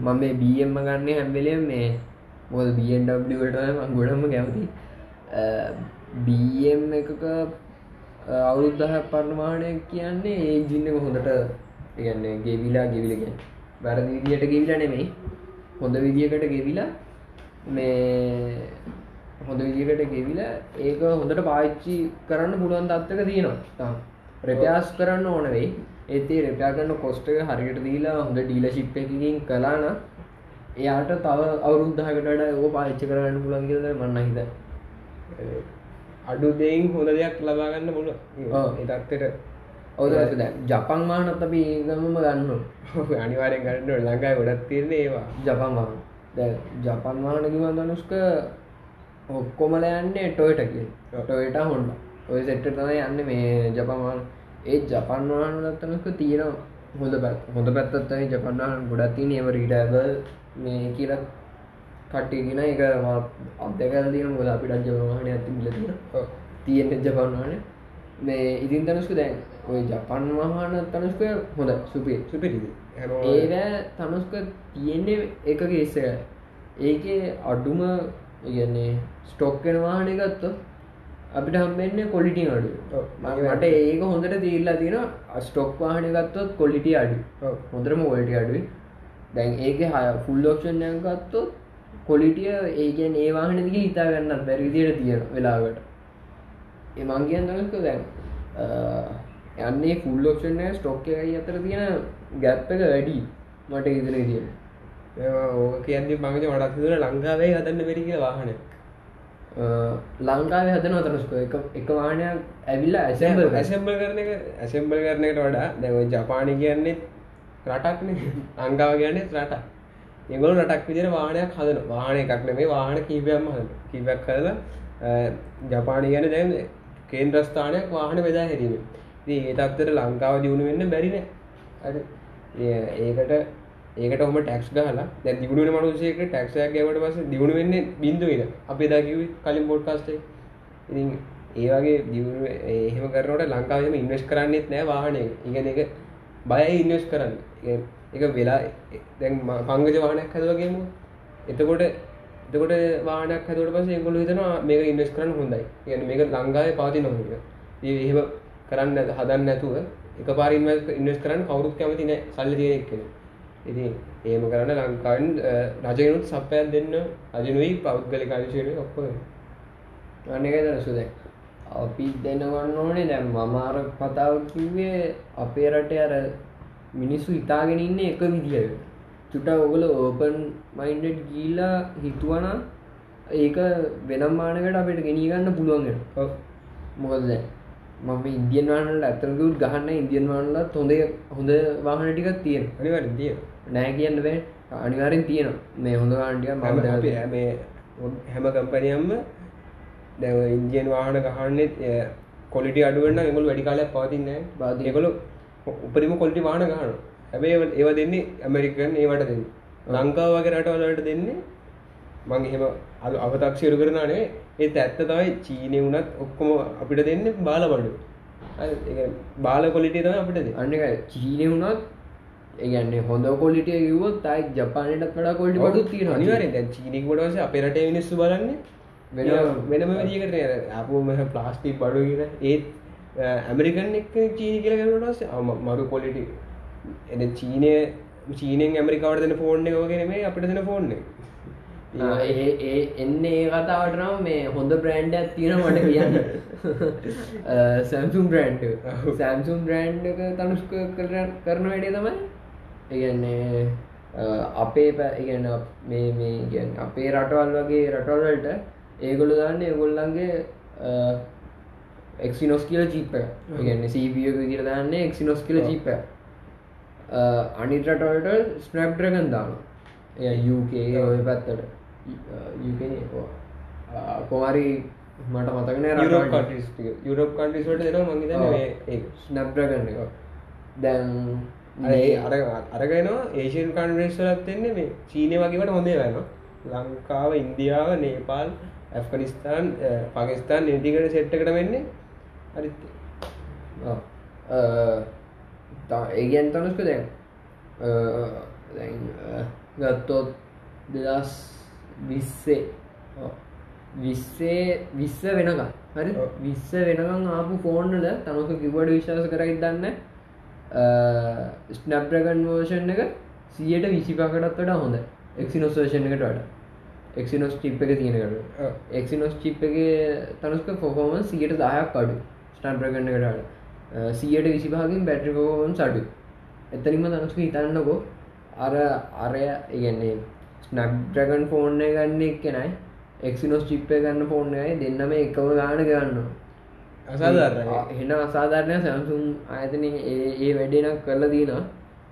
මම මේ බම්ම ගන්න හැම්බෙලිය මේ මොද බවට ගොඩම කැමති. බම් එකක අවුරුද්ධහ පරණවානය කියන්නේ ඒ ජින්න හොඳට කියන්නේ ගෙවිලා ගෙවිලගෙන වැරදි විදියට ගෙවිලා නෙමෙයි. හොඳ විදිියකට ගෙවිලා මේ හොඳ විදිකට ගෙවිලා ඒක හොඳට පාච්චි කරන්න පුළුවන් තත්වක තියෙනවා. රෙපියාස් කරන්න ඕන වෙයි. ඒතේ රෙපයා කරන්න කොස්ට එක හරියට දීලා හොඳ ඩීල ශිප් එකකින් කලාන එයාට තව අවුරුද්ධහකට ඕ පාච්චි කරන්න පුළන් කියල මන්න හිත අඩු දෙයින් හොඳ දෙයක් ලබාගන්න ඔව්. ඒතත්වට ඔවද ජපන් මානත් අපි ඒගමම ගන්න අනිවාරෙන් ගන්නට ලඟයි ගොඩත් තිරන ඒවා ජපන් වාහන දැන් ජපන් වාහන කිව්වම ධනුෂ්ක ඔක්කොමල යන්නේ ටොයටා. ඔව්. ටොයටා හොන්ඩා. ඔය සෙට් එක තමයි යන්නේ මේ ජපන් වාහන. ඒ ජපන් වාහන වල ධනුෂ්ක තියෙන හොඳ පැත්ත. හොඳ පැත්තක් තමයි ජපන් වාහන ගොඩක් තියෙන ඒව රීඩබල් මේ කියලා කට්ටිය කියන එක මම අත්දැකලා තියෙනවා මොකද අපිට ජපන් වාහනයක් තිබිලා තියෙනවා. ඔව්. තියෙන ජපන් වාහනේ. මේ ඉතින් ධනුෂ්ක දැන් ඔය ජපන් වාහන ධනුෂ්ක හොඳ සුපිරි. සුපිරිදි ඒක තනුස්ක තියෙන්නේ එක කේස ඒකේ අඩුම ඉගන්නේ ස්ටොක්කෙන වාහන ගත්ත අපිට හම්බෙන්නේ කොලිටි අඩු. මට ඒක හොඳට දීල්ලා තියෙන ස්ටොක් වාහන ගත්තොත් කොලිටි අඩු. හොඳරම ඔල්ටි අඩුයි. දැන් ඒක හය ෆුල් ෝක්ෂණය ගත්තොත් කොලිටිය ඒකන් ඒ වාහන දිගේ හිතා ගන්නත් බැරිදියට තියෙන වෙලාවට එමං කියන් දනස්ක දැන් යන්නේ ෆුල් ෝක්ෂණය ස්ටොක් එකයි අතර තියෙන ගැප් එක වැඩි මට ඉදින තියෙන ඕක කියන්දි මගජ වඩත් දුර ලංකාවේ හදන්න වෙරික වාහන ලංකාව හදන අතරස්ක එක වාහනයක් ඇවිල්ලා ඇසැම්බල් ඇසෙම්බල් කරන එක ඇසෙම්බල් කරනකට වඩා දැව ජපානි කියන්නේ රටක්න අංගාව කියන්නේ රට එගොල රටක් විදිර වාහනයක් හදන වාහන එකක් නෙමේ වාහන කීපයම් හද කිපයක් කරලා ජපානි ගැන දැන් කේන්ද්‍රස්ථානයක් වාහන බෙදා හැරීම. ඒ තත්තර ලංකාව දියුණු වෙන්න බැරින ඒකට ඒකට ඔම ටක්ස් ගහලා දැ දිගුණ මනුසේක ටක්ෂයක් ගැවට පස දියුණු වෙන්න බින්දුවන අපි දකිව කලින් බොඩ්කාස්ටේ ඉතින් ඒවගේ දියුණු එහෙම කරනට ලංකාවම ඉන්වස් කරන්නෙත් නෑ වාහනය ඉගෙන එක බයයි ඉන්වස් කරන්න. ඒ- එක වෙලා දැන් ම- පංගජ වාහනයක් හැදවගේම එතකොට එතකොට වානක් හතුට පස ගොල හිතනවා මේක ඉන්වස් කරන්න හොඳයි. ගැන මේක ලංඟාව පාති නොහක එහෙම කරන්න හදන්න නැතුව එක පාර ඉන්වස් කරන්න කවරුත් කැමති නෑ. සල්ලි තියෙනෙක් කෙන ඉතින් ඒම කරන්න ලංකාවෙන් රජයනුත් සප්පයක් දෙන්න රජනුවයි පෞද්ගලි කාශයට ඔක්කො අනක දරසුද අපි දෙනවන්න ඕනේ. දැම් මමාර කතාව කිව්වේ අපේ රට අර මිනිස්සු හිතාගෙන ඉන්න එක විදිිය චුට ඔගල ඕපන් මයින්ඩඩ් ගීල්ලා හිතුවන ඒක වෙනම් මානකට අපිට ගෙනීගන්න පුළුවන්ගෙන මොකද මම ඉන්දියන් වානල ඇතරකුත් ගහන්න ඉන්දියන් වානලත් හොඳ හොඳ වාහන ටිකක් තියෙන අනිවට දිය නෑ කියන්න බෑ. අනිවාරෙන් තියෙනවා. මේ හොඳ වාන්ටිය අපේ මේ හැම කම්පනියම්ම දැව ඉන්දියන් වාහන ගහන්නෙත් කොලිටි අඩුවන්න එගොල් වැඩි කාලයක් පවතින්න පවතින. ඒකොල උපරිම කොල්ටි වාහන ගහන හැබේ ඒව දෙන්නේ ඇමරිකන් ඒවට දෙන්න. ලංකාව වගේ රටවලට දෙන්නේ මං එහෙම අද අවතක්ෂයරු කරනානේ ඒත් ඇත්ත තමයි චීනය වුණත් ඔක්කොම අපිට දෙන්න බාල බඩු බාල කොලිටිය තම අපිට. අන්නක චීනය වුණත් ඒගන්නේ හොඳ කොලිටිය කිවොත් තයි ජපානයටත් වඩා කොල්ටි බඩු තියෙන අනිවාරෙන් දැන් චීනික බඩවස අපේ රටේ මිනිස්සු බලන්නේ වෙන වෙනම විදිකට අපම ප්ලාස්ටික් බඩු කියන ඒත් ඇමරිකන් එක් චීනි කියල කරනටස මරු පොලිටි එ චීනය චීනෙන් ඇමරිකාවට දෙන ෆෝර්න් එකෝගෙන මේ අපිට දෙන ෆෝර්න් ඒ ඒ එන්න ඒ කතාවට නම් මේ හොඳ බ්‍රෑන්ඩ් ඇත් තියෙන මට කියන්න. සැම්සුම් බ්‍රෑන්් සැම්සුම් බ්‍රෑන්් එක තනුස්ක කරන වැඩේ තමයි ඒගන්නේ අපේ පැගන්න මේ මේ ගැන් අපේ රටවල් වගේ රටවල්වලට ඒගොලු දන්න ඒගොල්ලන්ගේ එක්සිනොස් කියල චිප්ප ගන්න සීපියක විදිර දන්න එක්සිනොස් කියල චිප්ප අනිත් රටවලට ස්නප් ්‍රගන් දාන යුකේ ඔය පැත්තට. කොමරි මට මතකන යුරෝප් කන්ට්‍රීස් ටික. යුරෝප් කන්ට්‍රීස් වලට දෙනවා මං හිතන්නේ ඔව්. මේ ඒක. ස්නප්්‍රගන්න එක. දැන් අර අරගෙනවා ඒෂන් එන්නේ මේ චීනය වගේකට හොඳේ වෙනවා ලංකාව ඉන්දියාව නේපාල් ඇෆ්ගනිස්ථාන් අ, පාකිස්තාන් නිටිකට සෙට්ටකට වෙන්නේ. හරිත් ඒගැන් තනුස්ක දැන් ගත්තොත් දෙදස් විස්සේ විස්සේ විස්ස වෙනකම් හරි. විස්ස වෙනකම් ආපු ෆෝන්ල තමක කිවට විශ්වාස කරයි දන්න ස්නප්‍රගන් වෝෂන් එක සියට විසිපකටත් වඩා හොඳ එක්සිනොස්වේෂන් එකට වඩ. එක්සිනොස් චිප් එක තියෙනකට එක්සිනොස් චිප් එක තනුස්ක ෆොකෝමන් සියට දායක් අඩු ස්ටන්ප්‍රගන්න කරට සියට විසිභාගින් බැට්‍රි ෆෝන් සඩු එතනිම තනුස්ක හිතන්නකෝ. අර අරය ඉගන්නේ ස්නක්්‍රගන් ෆෝර්න ගන්න එක්කෙනයි එක්සිනොස් චිප්පය ගන්න ෆෝර්නයයි දෙන්නම එකම ගාන ගන්න අසාධාරණයි. එන අසාධාරණය. සැම්සුම් ආයතන ඒ වැඩෙනක් කරලා දීනවා.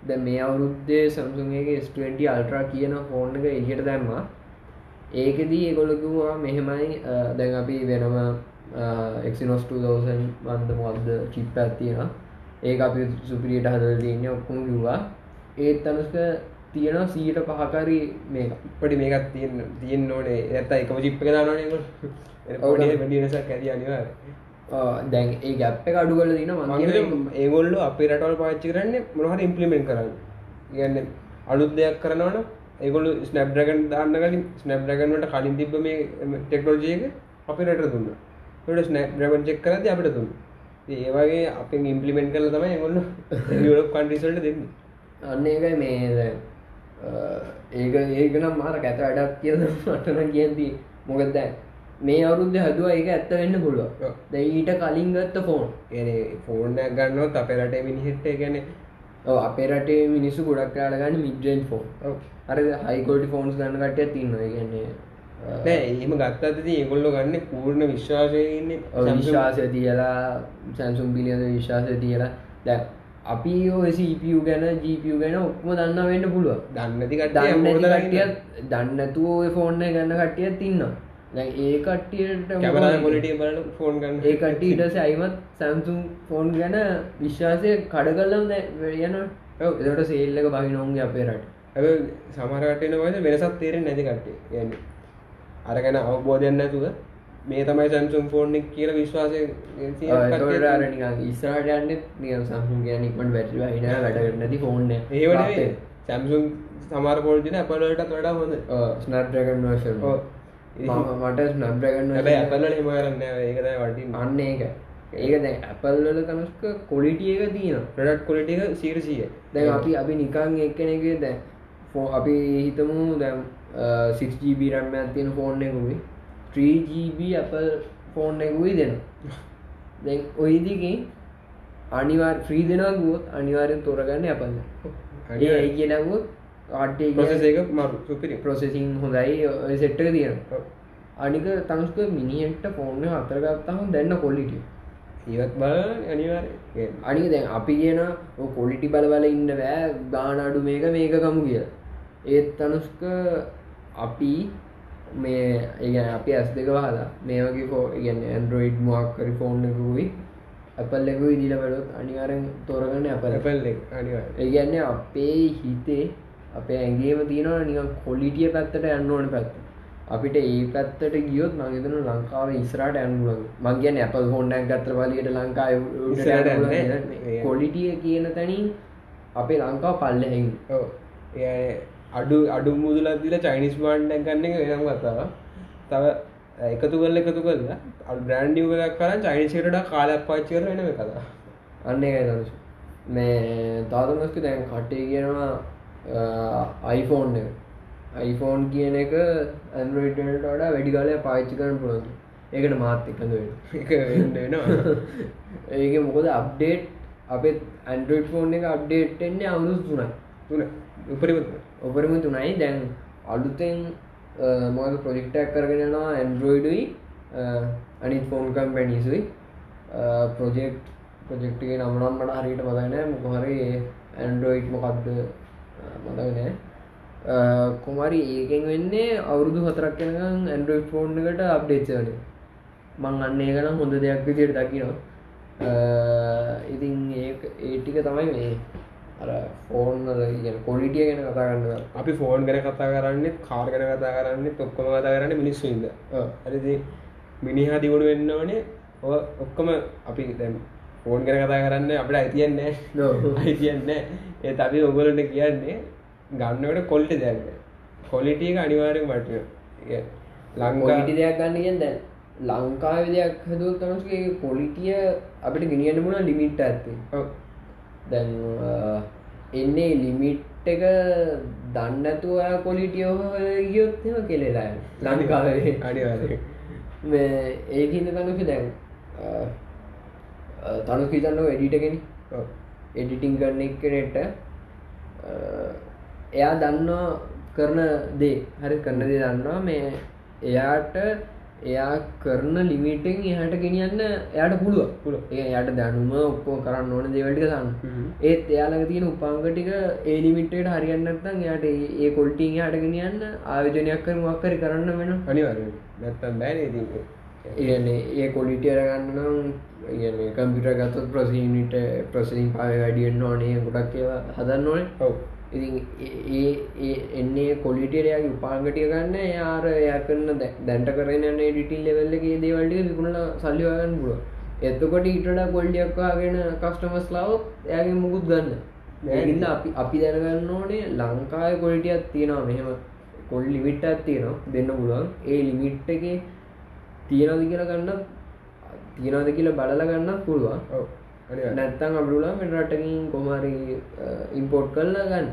දැ මේ අවුරුද්දේ සම්සුන්ගේ S20 අල්ට්‍රා කියන ෆෝන් එක එලියට දැම්මා. ඒකෙදී ඒගොලකිවා මෙහෙමයි දැන් අපි වෙනම එක්සිනොස් 2000 වන්ද මොක්ද චිප් ඇත්තියෙන ඒක අපි සුපිරියට හදල තියන්නේ ඔක්කොම කිව්වා. ඒත් අනුස්ක තියෙනවා සීට පහකරි මේක. පටි මේකත් තියන්න තියෙන් ඕනේ. ඇත එකම චිප්ප දානන ඔව්. වැඩිනසක් ඇති අනිවාර දැන් ඒ ගැප්ප අඩු කල දින මං ඒගොල්ල අපේ රටවල් පාච්චි කරන්න මොහර ඉම්පලිමෙන්ට කරන්න. ගන්න අලුත් දෙයක් කරනවන ඒගොල ස්නප් ්‍රගන් දාන්න කලින් ස්නප් ්‍රගන්වට කලින් තිබ මේ ටෙක්නෝජයක අපි රට දුන්න. ට ස්නප් ්‍රගන් චෙක් කරද අපිට දුන්න. ඒවගේ අප ඉම්පලිමෙන්ට කල තමයි ගොල්ල යුරප් කන්ටිසල්ට දෙන්න. අන්න ඒකයි මේ ඒක ඒකනම් මාර කැත වැඩක් කියල මටන කියන්ති මොකද දැන් මේ අවුරුද්ධ හදුව ඒක ඇත්ත වෙන්න පුළුව. දැ ඊට කලින් ගත්ත ෆෝන් ඒන ෆෝර්නයක් ගන්නවත් අපේ රට මිනිහෙට්ට ගැන අපේ රටේ මිනිස්සු ගොඩක් කාල ගන්න මිඩ්ජන් ෆෝන් අර හයිකෝඩි ෆෝන්ස් ගන්න කටය තින්නවා ගන්නේ නෑ එහෙම ගත්තද ඒගොල්ලො ගන්න පූර්ණ විශ්වාසයන්නේ විශ්වාසය තියලා සැන්සුම් පිලියද විශ්වාසය තියලා. දැ අපි ඔසිපිය ගැන ජීපිය ගැන ඔක්ම දන්න වෙන්න පුළුව දන්නති දන්න කට්ටිය කටිය දන්නතුව ෆෝර්න ගන්න කට්ටිය තින්න දැන් ඒ කට්ටියට කැමරා කොලිටිය බලන ෆෝන් ගන්න. ඒ කට්ටි ඉටස අයිමත් සැම්සුම් ෆෝන් ගැන විශ්වාසය කඩ කල්ලම් යන ඔව්. එදට සේල්ලක බහිනොන්ගේ අපේ රට. ඇ සමරටන වද වෙනසත් තේරෙන් නැති කට්ටේ යන්න අරගැන අවබෝධයන්න ඇතුව මේ තමයි සැම්සුම් ෆෝර්නික් කියල විශ්වාසය ඉස්රට යන්න නිය සම්සුම් ගැනික්මට වැටි හින වැඩ නැති ෆෝන් ඒවට සැම්සුම් සමාර පෝල්ජන අපලටත් වඩා හොඳ වර්ෂන් ඔව්. මට ස්නප්‍රගන් හැබැයි අපල්ල හෙමරන්න ඒකද වටින් අන්න ඒක. ඒක දැ ඇපල්වල තනස්ක කොලිටිය එක තියෙන ප්‍රඩට් කොලිටික සීරසිය දැන් අපි අපි නිකං එක්කෙනෙක දැ ෆෝ අපි හිතමු දැම් 6GB රම්ම ඇතියෙන ෆෝන් එකුයි 3GB අපල් ෆෝන් එකුයි දෙන දැන් ඔයිදිකින් අනිවාර් ්‍රී දෙනා ගුවොත් අනිවාරයෙන් තොරගන්න අපන්න ඒ කියනගුත් ආටේ මරු ප්‍රොසෙසින් හොඳයි ඔය සෙට්ටක තියෙන අනික තනුස්ක මිනිහෙන්ට ෆෝර්න අතරගත්තහම දැන්න කොල්ලිටිය ඒවත් බල අනිවාර අනික දැන් අපි කියන කොලිටි බලබල ඉන්න බෑ ගාන අඩු මේක මේක කමු කිය ඒත් අනුස්ක අපි මේ ඒගැන අපි ඇස් දෙක වහලා මේ වගේ ෆෝ ඉගන්න ඇන්ඩරෝයිඩ් මොක්කරි ෆෝන් එකකුයි ඇපල් එකකුයි දිල බලොත් අනිවාරෙන් තොරගන්න අපල පැල්ල අනිවාර ඒගැන්න අපේ හිතේ අපේ ඇගේම තියෙනවා නික කොලිටිය පැත්තට යන්න ඕන පැත්ත අපිට ඒ පැත්තට ගියොත් මගේතන ලංකාව ඉස්රට ඇන්ගුලන් මංගේන ඇපල් හොන්ඩක් ගත්‍ර පලියට ලංකා. කොලිටිය කියන තැනින් අපේ ලංකාව පල්ලහෙන් අඩු අඩු මුදලක් දීලා චයිනිස් බාන්ඩ්යක් ගන්න එක වෙනම කතාවක්. තව එකතු කරලා එකතු කරලා අර බ්‍රෑන්ඩ් නිව් එකක් කරන් චයිනිස් එකට වඩා කාලයක් පාවිච්චි කරන වෙනම කතාවක්. අන්න දවස මේ තාතමස්ක දැන් කට්ටේ කියනවා අයිෆෝන් එක. අයිෆෝන් කියන එක ඇන්රෝයිඩට වඩා වැඩි කාලය පාච්චි කරන පුළුවන්. ඒකට මාත් එකඳ වෙන ඒක මොකද අප්ඩේට් අපේ ඇන්ඩරෝයිඩ් ෆෝන් එක අප්ඩේට් එන්නේ අවුරුදු තුනයි. තුන. උපරිම තුන. ඔපරම තුනයි. දැන් අලුතෙන් මොද ප්‍රොජෙක්ටක් කරගෙනවා ඇන්ඩරෝයිඩුයි අනිත් ෆෝන් කම්පැනිසුයි ප්‍රොජෙක්් ප්‍රජෙක්්ගේ නම්නම් මට හරිට මදන මොකහරි ඇන්ඩරෝයිඩ් මොකක්ද මතගනෑ කොමරි ඒකෙන් වෙන්නේ අවුරුදු හතරක් කෙනකම් ඇන්ඩරෝයි ෆෝන් එකට අප්ඩේට්සන මං අන්න ඒකනම් හොඳ දෙයක් විදියට දකිනවා. ඉතින් ඒ ඒටික තමයි මේ අර ෆෝන් කොලිටිය ගැන කතා කරන්න අපි ෆෝන් ගැන කතා කරන්නේ කාර් ගැන කතා කරන්නේ ඔක්කොම කතා කරන්න මිනිස්සුන්ද ඇරදි මිනිහා දියුණු වෙන්න ඕනේ. ඔක්කොම අපි දැම් ෆෝන් ගැන කතා කරන්න අපට අයිතියන්නේ අයිතියන්න ඒ අපි ඔගලට කියන්නේ ගන්නවට කොල්ට දැන්න කොලිටිය අනිවාරෙන් වටිය ලංකාටි දෙයක් ගන්න කියෙන් දැන් ලංකාව දෙයක් හදුව තමස්ගේ පොලිටිය අපිට ගෙනියන්න මුණ ලිමිට් ඇත්තේ. දැන් එන්නේ ලිමිට් එක දන්නතුව කොලිටියෝ ගියොත්ම කෙලෙලා ලංකාවේ. අනිවාරය ඒහිද තනුක දැන් තනු හිතන්නව එඩිටගෙන එඩිටිං කරන එකනට එයා දන්නවා කරන දේ හරි කරන දේ දන්නවා. මේ එයාට එයා කරන ලිමිටෙන් එහට ගෙනියන්න එයාට පුළුව පුළුව. ඒ යට දැනුම ඔක්කෝ කරන්න ඕන දෙවැටික දන්න. ඒත් එයාලඟ තියෙන උපාංගටික ඒ ලිමිට්ට හරියන්නත්තන් එයාට ඒ කොල්ටිං හට ගෙනියන්න ආයෝජනයක් කර මක්කරි කරන්න වෙන අනිවාර නැත්තම් බෑන ඒන්නේ ඒ කොලිටියර ගන්නනම් කම්පිට ගත්තත් ප්‍රසිනිට ප්‍රසින් පාය වැඩියෙන් ඕනේ ගොඩක් ඒවා හදන්න ඕනේ. ඔව. ඉතින් ඒ එන්නේ කොලිටියරයාගේ උපාගටිය ගන්න. යාර එය කරන්න දැන්ට කරන ඩිටිල් ලෙවල්ලගේ දේවල්ටික විකුණල සල්ලිවාගන්න පුළුව එතකොට ඊටට කොල්ඩියක්වාගෙන කස්ටමස් ලාවත් එයාගේ මුකුත් ගන්න. ඇගිල්ල අපි අපි දැනගන්න ඕනේ ලංකාය කොලිටියත් තියෙනවා. මෙහෙම කොල් ලිමිට්ටත් තියෙනවා. දෙන්න පුළුවන්. ඒ ලිමිට් එක තියෙනද කියලා ගන්න තියෙනද කියලා බලල ගන්නත් පුළුවන්. නැත්තං අපරුලා මෙ රටකින් කොමරි ඉම්පෝට් කරලා ගන්න.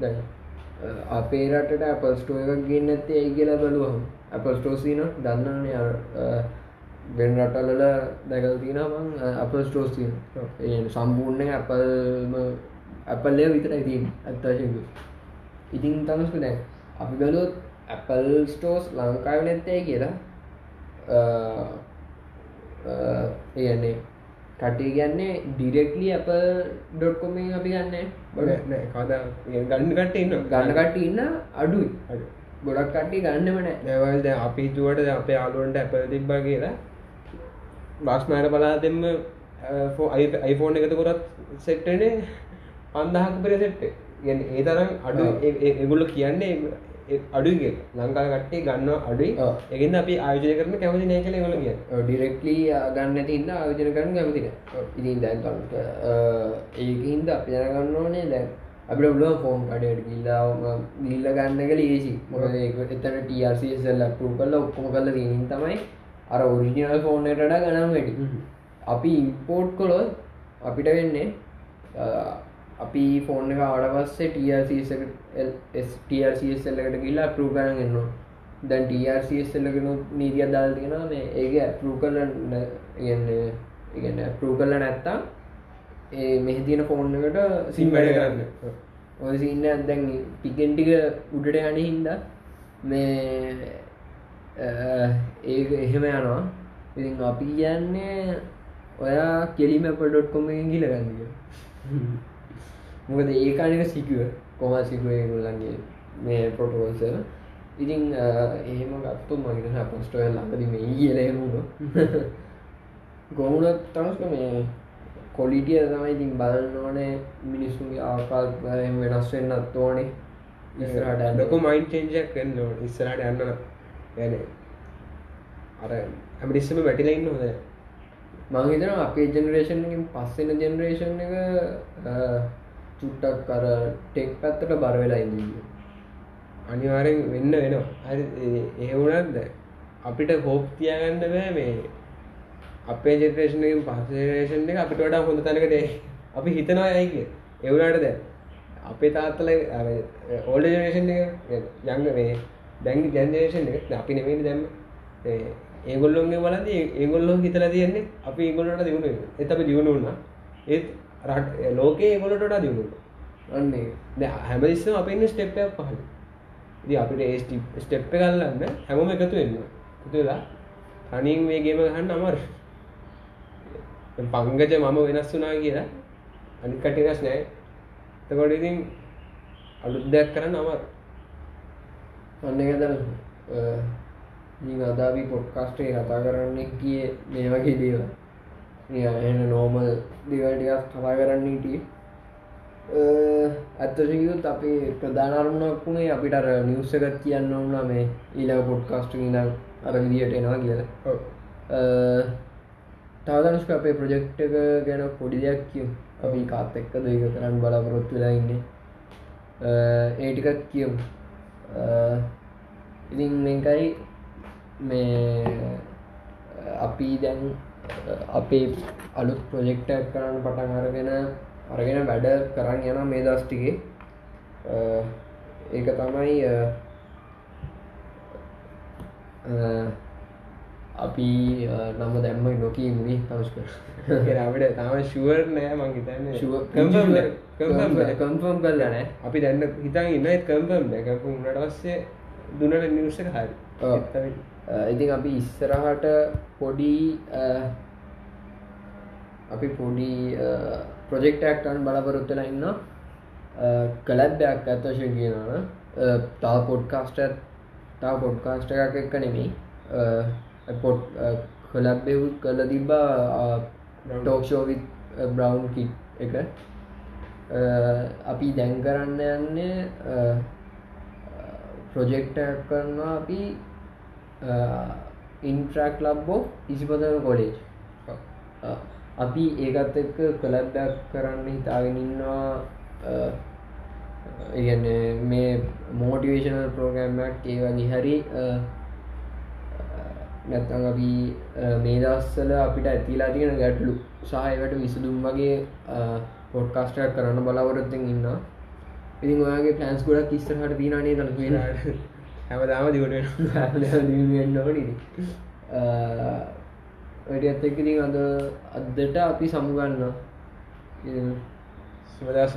දැන් අපේ රටට අපල් ස්ටෝ එකක් ගන්න ඇත්තේ ඇයි කියලා බලුවහම. අපල් ස්ටෝසින දන්නන්නේ වෙන් රටල්ල දැකල් තින මං අප ස්ටෝස්තින ඒ සම්පූර්ණය අපල්ම අපල්ලය විතරයි තින් අත්තාශක ඉතින් තමස්ක දැන් අපි බලොත් ඇපල් ස්ටෝස් ලංකාව නැත්තේ කියලා ඒන්නේ කටේ ගන්නේ ඩිරෙක්ලි අප ඩොට්කොමින් අපි ගන්න. බඩ කදා ගන්න කට ඉන්න ගන්නකට ඉන්න අඩුයි. ගොඩක් කට්ටි ගන්නමන නැවල්ද අපි තුවට අපේ අලුවන්ට ඇප තිබ්බා කියලා. බස්නාර බලා දෙම අයිෆෝන් එකත කොරත් සෙට්ටනේ පන්දහක් පෙර සෙට්ට ගැන ඒ තරම් අඩු එගුල්ල කියන්නේ අඩුගේ ලංකා කට්ටේ ගන්න අඩුයි එකන්න අපි ආයෝජය කරන කැමති නෑ කළ ගොල කිය ඩිරෙක්ලි ගන්න තින්න ආයෝජන කරන කැමතින ඉතින් දැන් ඒකහින්ද අපි ජනගන්න ඕනේ දැන් අපිට බ්ලෝ ෆෝම් කඩට ගිල්ලා ගිල්ල ගන්න කල ඒසි මොක එතන ටRCSල් ලප්පු කල්ල ඔක්කොම කල්ල දීනින් තමයි අර ඔරිජිනල් ෆෝර්නටඩ ගනම් වැඩි අපි ඉම්පෝට් කොළොත් අපිට වෙන්නේ අපි ෆෝන් එක ආඩ පස්සේ ටRCSල් එකට ගිල්ලා පරු කරන එන්නවා දැන් ටRCSල්ලගෙන නීතිය දාල් තියෙන මේ ඒක පරු කරලන්න ඉගන්න ඉගන්න පරු කරල නැත්තා ඒ මෙහ තියෙන ෆෝන් එකට සිම් වැඩ කරන්න. ඔය සින්න දැන් ටිකෙන්ටික උඩට යන හින්ද මේ ඒ එහෙම යනවා. ඉතින් අපි කියන්නේ ඔයා කෙලිම පඩොට් කොම ගිලගන්නක මොකද ඒකානික සිකුව කොම සිකුව ගුල්ලන්ගේ මේ පොටෝල්ස ඉතින් එහෙම ගත්තු මගේන පස්ටෝය ලඟද මේ කියලමුණු ගොමුණත් තමස්ක මේ කොලිටිය තමයි ඉතින් බලන්න ඕනේ මිනිස්සුන්ගේ ආකාල් වෙනස් වෙන්නත් ඕනේ. ඉස්රට ලොක මයින් චෙන්ජක් කන්න ඉස්සරට යන්න ගැන අර ඇමටිස්සම වැටිලඉන්න හොද මංහිතන අපේ ජෙනරේෂන්කින් පස්සෙන ජෙනරේෂන් එක චුට්ටක් කර ටෙක් පැත්තට බර වෙලා ඉදී අනිවාරෙන් වෙන්න වෙනවා. හරි ඒවුනත්ද අපිට හෝප් තියාගන්න බෑ මේ අපේ ජෙනරේෂනකින් පස්සේෂන් එක අපිට වඩා හොඳ තැනකට අපි හිතනවා ඇයික එවුනාට දැ අපේ තාත්තල ඕල්ඩ ජනේෂන් එක යංග මේ දැන් ජැනරේෂන් එක අපි නෙමනි දැම්ම ඒගොල්ලොන්ගේ බලද ඒගොල්ලෝ හිතල තියන්නේ අපි ඒගොල්ලට දියුණු එත අපි දියුණු වන්න ඒත් රට ලෝකේ ඒගොලට දියුණු අන්නේ. හැමදිස්සම අපන්න ස්ටෙප්යක් පහල. ද අපිට ඒ ස්ටෙප්ප කල්ලන්න හැමෝම එකතු වෙන්න තුලා තනින් වේගේම ගහන්න අමර පංගජ මම වෙනස් වුනා කියලා අනිකට වෙනස් නෑ තකොට ඉතින් අලුත් දෙයක් කරන්න අමාරු ඔන්න එක දර අදාවි පොඩ්කාස්ටේ කතා කරන්න කිය මේ වගේ දේව එන නෝමල් දෙවටිකක් කතා කරන්න හිටිය. ඇත්තසිකුත් අපි ප්‍රධානරුණක් වුණේ අපිට අර නිවස්සකත් කියන්න ඕන්න මේ ඊළඟ පොඩ්කාස්ට ඉනම් අර විදියට එනවා කියල. තවදනුස්ක අපේ ප්‍රජෙක්්ක ගැන පොඩි දෙයක් කියම්. අපි කාත් එක්ක දෙක කරන්න බලාපොරොත්තු වෙලා ඉන්නේ. ඒටිකත් කියමු. ඉතින් මේකයි මේ අපි දැන් අපේ අලුත් ප්‍රොජෙක්ටක් කරන්න පටන් අරගෙන අරගෙන වැඩ කරන්න යන මේ දස්ටිගේ ඒක තමයි අපි නම දැම්ම නොකීමේ තවස්ක ඒ අපිට තාම ෂුවර් නෑ මං හිතන්නේ. කම්ෆර්ම් කල්ල නෑ. අපි දැන්න හිතන් ඉන්න කම්පම් දැකපු උනට පස්සේ දුන්නට නිවස හරි. ඉතින් අපි ඉස්සරහට පොඩි අපි පොඩි ප්‍රොජෙක්ටක්ටන් බලපොරොත්තල ඉන්න කලැබ්බයක් ඇත්වශය කියනන තා පොඩ්කාස්ට තා පොඩ්කාස්ට එකක් එක්ක නෙමෙයි. පොට් කොලැබ්බෙවුත් කල තිබ්බා ටෝක්ෂෝවිත් බ්‍රවන්් කි එක. අපි දැන් කරන්න යන්නේ ප්‍රොජෙක්ට කරනවා අපි ඉන්ට්‍රක් ලබ්බෝ ඉසිපතන කොලේජ් අපි ඒකත් එක්ක කලබ්බැක් කරන්න හිතාගෙනන්නවා ඉගන්න මේ මෝටිවේශනල් ප්‍රෝග්‍රම්මක් ඒ වගේ හරි නැත්තං අපි මේ දස්සල අපිට ඇතිලා තියෙන ගැටලු සහයකට විසදුම් වගේ පොඩ්කාස්ටයක් කරන්න බලාවරත්තෙන් ඉන්න ඉතින් ඔයාගේ පලන්ස් ගොඩක් ඉස්සරහට දීනනේ දල (laughs) (laughs) හැමදාම දිවට (laughs) වෙන්න ඕනි වැඩ ඇත් (laughs) එක්කතින් අද අදට අපි සමුගන්න සුබදස්